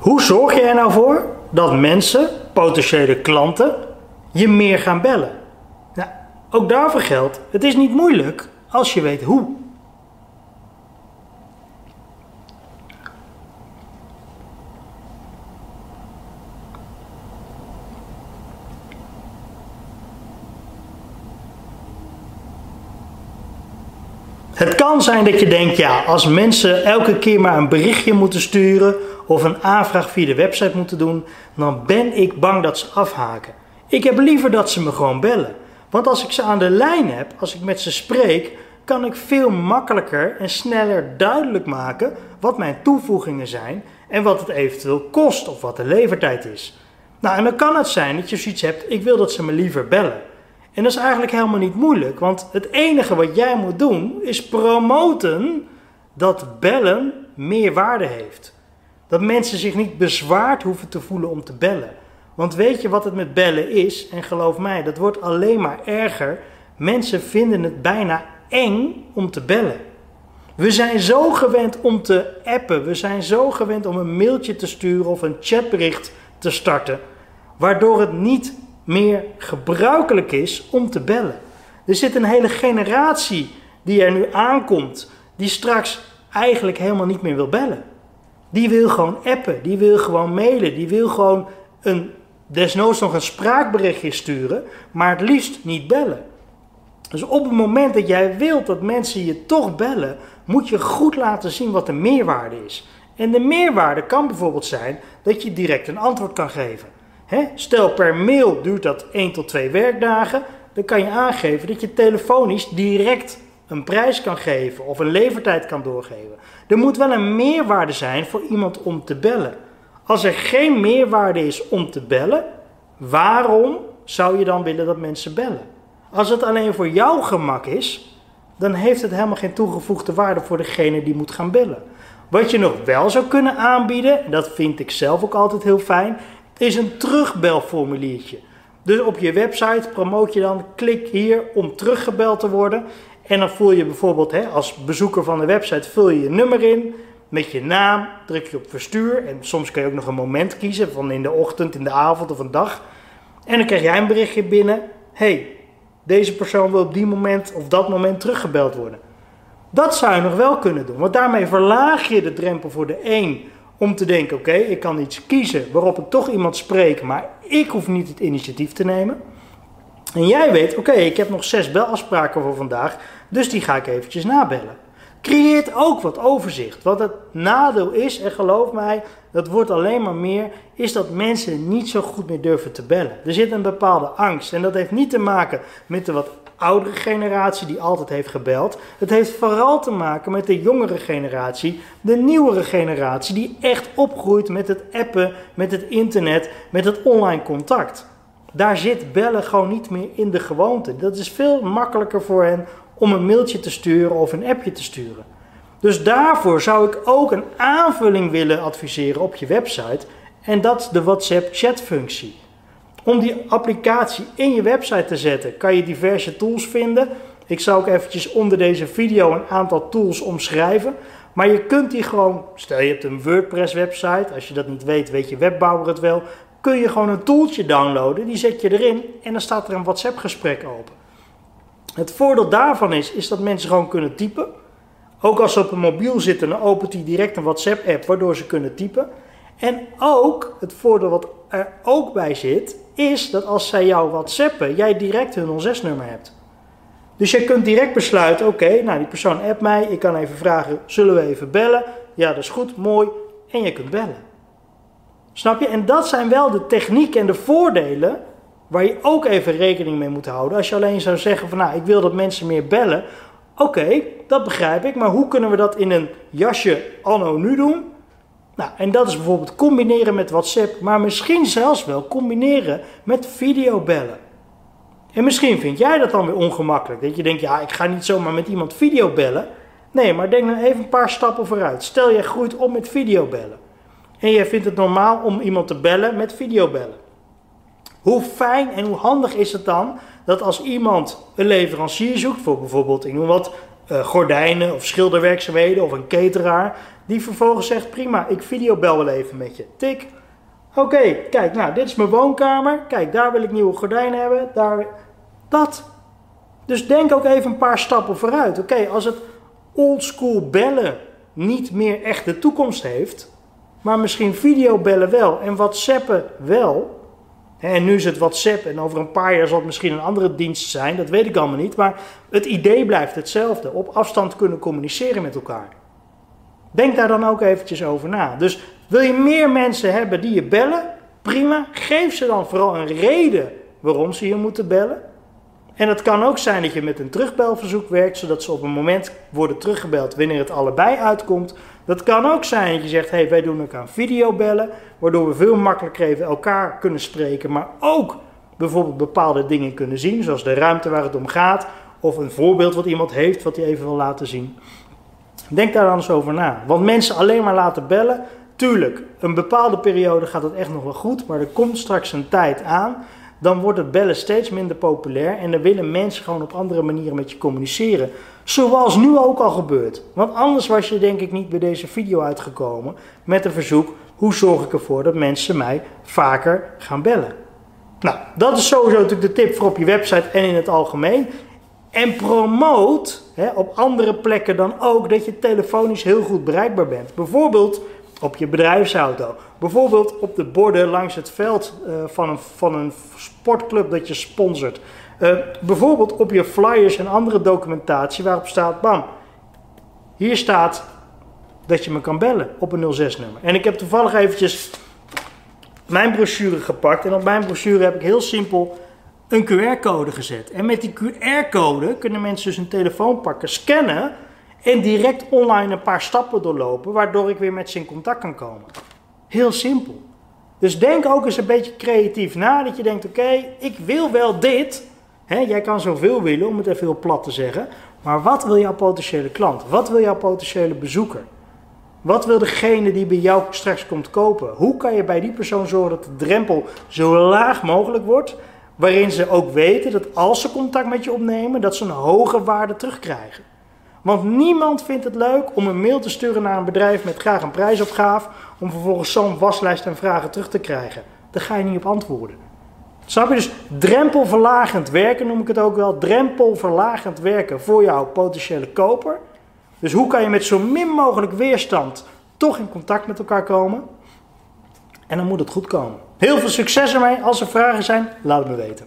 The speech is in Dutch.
Hoe zorg je er nou voor dat mensen, potentiële klanten, je meer gaan bellen? Nou, ook daarvoor geldt, het is niet moeilijk als je weet hoe. Het kan zijn dat je denkt, ja, als mensen elke keer maar een berichtje moeten sturen of een aanvraag via de website moeten doen, dan ben ik bang dat ze afhaken. Ik heb liever dat ze me gewoon bellen. Want als ik ze aan de lijn heb, als ik met ze spreek, kan ik veel makkelijker en sneller duidelijk maken wat mijn toevoegingen zijn en wat het eventueel kost of wat de levertijd is. Nou, en dan kan het zijn dat je zoiets hebt, ik wil dat ze me liever bellen. En dat is eigenlijk helemaal niet moeilijk, want het enige wat jij moet doen is promoten dat bellen meer waarde heeft. Dat mensen zich niet bezwaard hoeven te voelen om te bellen. Want weet je wat het met bellen is? En geloof mij, dat wordt alleen maar erger. Mensen vinden het bijna eng om te bellen. We zijn zo gewend om te appen. We zijn zo gewend om een mailtje te sturen of een chatbericht te starten. Waardoor het niet meer gebruikelijk is om te bellen. Er zit een hele generatie die er nu aankomt, die straks eigenlijk helemaal niet meer wil bellen. Die wil gewoon appen, die wil gewoon mailen, die wil gewoon een, desnoods nog een spraakberichtje sturen, maar het liefst niet bellen. Dus op het moment dat jij wilt dat mensen je toch bellen, moet je goed laten zien wat de meerwaarde is. En de meerwaarde kan bijvoorbeeld zijn dat je direct een antwoord kan geven. Stel per mail duurt dat 1 tot 2 werkdagen, dan kan je aangeven dat je telefonisch direct een prijs kan geven of een levertijd kan doorgeven. Er moet wel een meerwaarde zijn voor iemand om te bellen. Als er geen meerwaarde is om te bellen, waarom zou je dan willen dat mensen bellen? Als het alleen voor jouw gemak is, dan heeft het helemaal geen toegevoegde waarde voor degene die moet gaan bellen. Wat je nog wel zou kunnen aanbieden, en dat vind ik zelf ook altijd heel fijn, is een terugbelformuliertje. Dus op je website promoot je dan, klik hier om teruggebeld te worden. En dan vul je bijvoorbeeld hè, als bezoeker van de website, vul je je nummer in met je naam, druk je op verstuur. En soms kun je ook nog een moment kiezen, van in de ochtend, in de avond of een dag. En dan krijg jij een berichtje binnen, hey, deze persoon wil op die moment of dat moment teruggebeld worden. Dat zou je nog wel kunnen doen, want daarmee verlaag je de drempel voor de een om te denken: oké, ik kan iets kiezen waarop ik toch iemand spreek, maar ik hoef niet het initiatief te nemen. En jij weet: oké, ik heb nog zes belafspraken voor vandaag, dus die ga ik eventjes nabellen. Creëert ook wat overzicht. Wat het nadeel is, en geloof mij, dat wordt alleen maar meer, is dat mensen niet zo goed meer durven te bellen. Er zit een bepaalde angst. En dat heeft niet te maken met de wat oudere generatie die altijd heeft gebeld. Het heeft vooral te maken met de jongere generatie, de nieuwere generatie, die echt opgroeit met het appen, met het internet, met het online contact. Daar zit bellen gewoon niet meer in de gewoonte. Dat is veel makkelijker voor hen om een mailtje te sturen of een appje te sturen. Dus daarvoor zou ik ook een aanvulling willen adviseren op je website. En dat is de WhatsApp chatfunctie. Om die applicatie in je website te zetten, kan je diverse tools vinden. Ik zal ook eventjes onder deze video een aantal tools omschrijven. Maar je kunt die gewoon, stel je hebt een WordPress website, als je dat niet weet, weet je webbouwer het wel. Kun je gewoon een tooltje downloaden, die zet je erin en dan staat er een WhatsApp gesprek open. Het voordeel daarvan is, is dat mensen gewoon kunnen typen. Ook als ze op een mobiel zitten, dan opent hij direct een WhatsApp app waardoor ze kunnen typen. En ook, het voordeel wat er ook bij zit, is dat als zij jou whatsappen, jij direct hun 06-nummer hebt. Dus je kunt direct besluiten, oké, nou die persoon appt mij, ik kan even vragen, zullen we even bellen? Ja, dat is goed, mooi. En je kunt bellen. Snap je? En dat zijn wel de technieken en de voordelen waar je ook even rekening mee moet houden. Als je alleen zou zeggen van, nou, ik wil dat mensen meer bellen. Oké, dat begrijp ik, maar hoe kunnen we dat in een jasje anno nu doen? Nou, en dat is bijvoorbeeld combineren met WhatsApp, maar misschien zelfs wel combineren met videobellen. En misschien vind jij dat dan weer ongemakkelijk. Dat je denkt, ja, ik ga niet zomaar met iemand videobellen. Nee, maar denk dan even een paar stappen vooruit. Stel, jij groeit op met videobellen. En jij vindt het normaal om iemand te bellen met videobellen. Hoe fijn en hoe handig is het dan dat als iemand een leverancier zoekt voor bijvoorbeeld, ik noem wat, eh, gordijnen of schilderwerkzaamheden of een cateraar, die vervolgens zegt: prima, ik videobel wel even met je. Tik. Oké, kijk, nou, dit is mijn woonkamer. Kijk, daar wil ik nieuwe gordijnen hebben. Daar... Dat. Dus denk ook even een paar stappen vooruit. Oké, als het oldschool bellen niet meer echt de toekomst heeft, maar misschien videobellen wel en WhatsAppen wel. En nu is het WhatsApp en over een paar jaar zal het misschien een andere dienst zijn, dat weet ik allemaal niet. Maar het idee blijft hetzelfde: op afstand kunnen communiceren met elkaar. Denk daar dan ook eventjes over na. Dus wil je meer mensen hebben die je bellen? Prima, geef ze dan vooral een reden waarom ze je moeten bellen. En het kan ook zijn dat je met een terugbelverzoek werkt, zodat ze op een moment worden teruggebeld wanneer het allebei uitkomt. Dat kan ook zijn dat je zegt, hey, wij doen ook aan videobellen, waardoor we veel makkelijker even elkaar kunnen spreken, maar ook bijvoorbeeld bepaalde dingen kunnen zien, zoals de ruimte waar het om gaat, of een voorbeeld wat iemand heeft wat hij even wil laten zien. Denk daar dan eens over na. Want mensen alleen maar laten bellen, tuurlijk, een bepaalde periode gaat het echt nog wel goed, maar er komt straks een tijd aan dan wordt het bellen steeds minder populair en dan willen mensen gewoon op andere manieren met je communiceren. Zoals nu ook al gebeurt. Want anders was je denk ik niet bij deze video uitgekomen met een verzoek: hoe zorg ik ervoor dat mensen mij vaker gaan bellen? Nou, dat is sowieso natuurlijk de tip voor op je website en in het algemeen. En promoot hè, op andere plekken dan ook dat je telefonisch heel goed bereikbaar bent. Bijvoorbeeld op je bedrijfsauto. Bijvoorbeeld op de borden langs het veld uh, van, een, van een sportclub dat je sponsort. Uh, bijvoorbeeld op je flyers en andere documentatie waarop staat, bam, hier staat dat je me kan bellen op een 06-nummer. En ik heb toevallig eventjes mijn brochure gepakt en op mijn brochure heb ik heel simpel een QR-code gezet. En met die QR-code kunnen mensen dus een telefoon pakken, scannen en direct online een paar stappen doorlopen, waardoor ik weer met ze in contact kan komen. Heel simpel. Dus denk ook eens een beetje creatief na, dat je denkt, oké, ik wil wel dit. jij kan zoveel willen, om het even heel plat te zeggen. Maar wat wil jouw potentiële klant? Wat wil jouw potentiële bezoeker? Wat wil degene die bij jou straks komt kopen? Hoe kan je bij die persoon zorgen dat de drempel zo laag mogelijk wordt, waarin ze ook weten dat als ze contact met je opnemen, dat ze een hoge waarde terugkrijgen? Want niemand vindt het leuk om een mail te sturen naar een bedrijf met graag een prijsopgave, om vervolgens zo'n waslijst en vragen terug te krijgen. Daar ga je niet op antwoorden. Snap je dus drempelverlagend werken, noem ik het ook wel. Drempelverlagend werken voor jouw potentiële koper. Dus hoe kan je met zo min mogelijk weerstand toch in contact met elkaar komen? En dan moet het goed komen. Heel veel succes ermee. Als er vragen zijn, laat het me weten.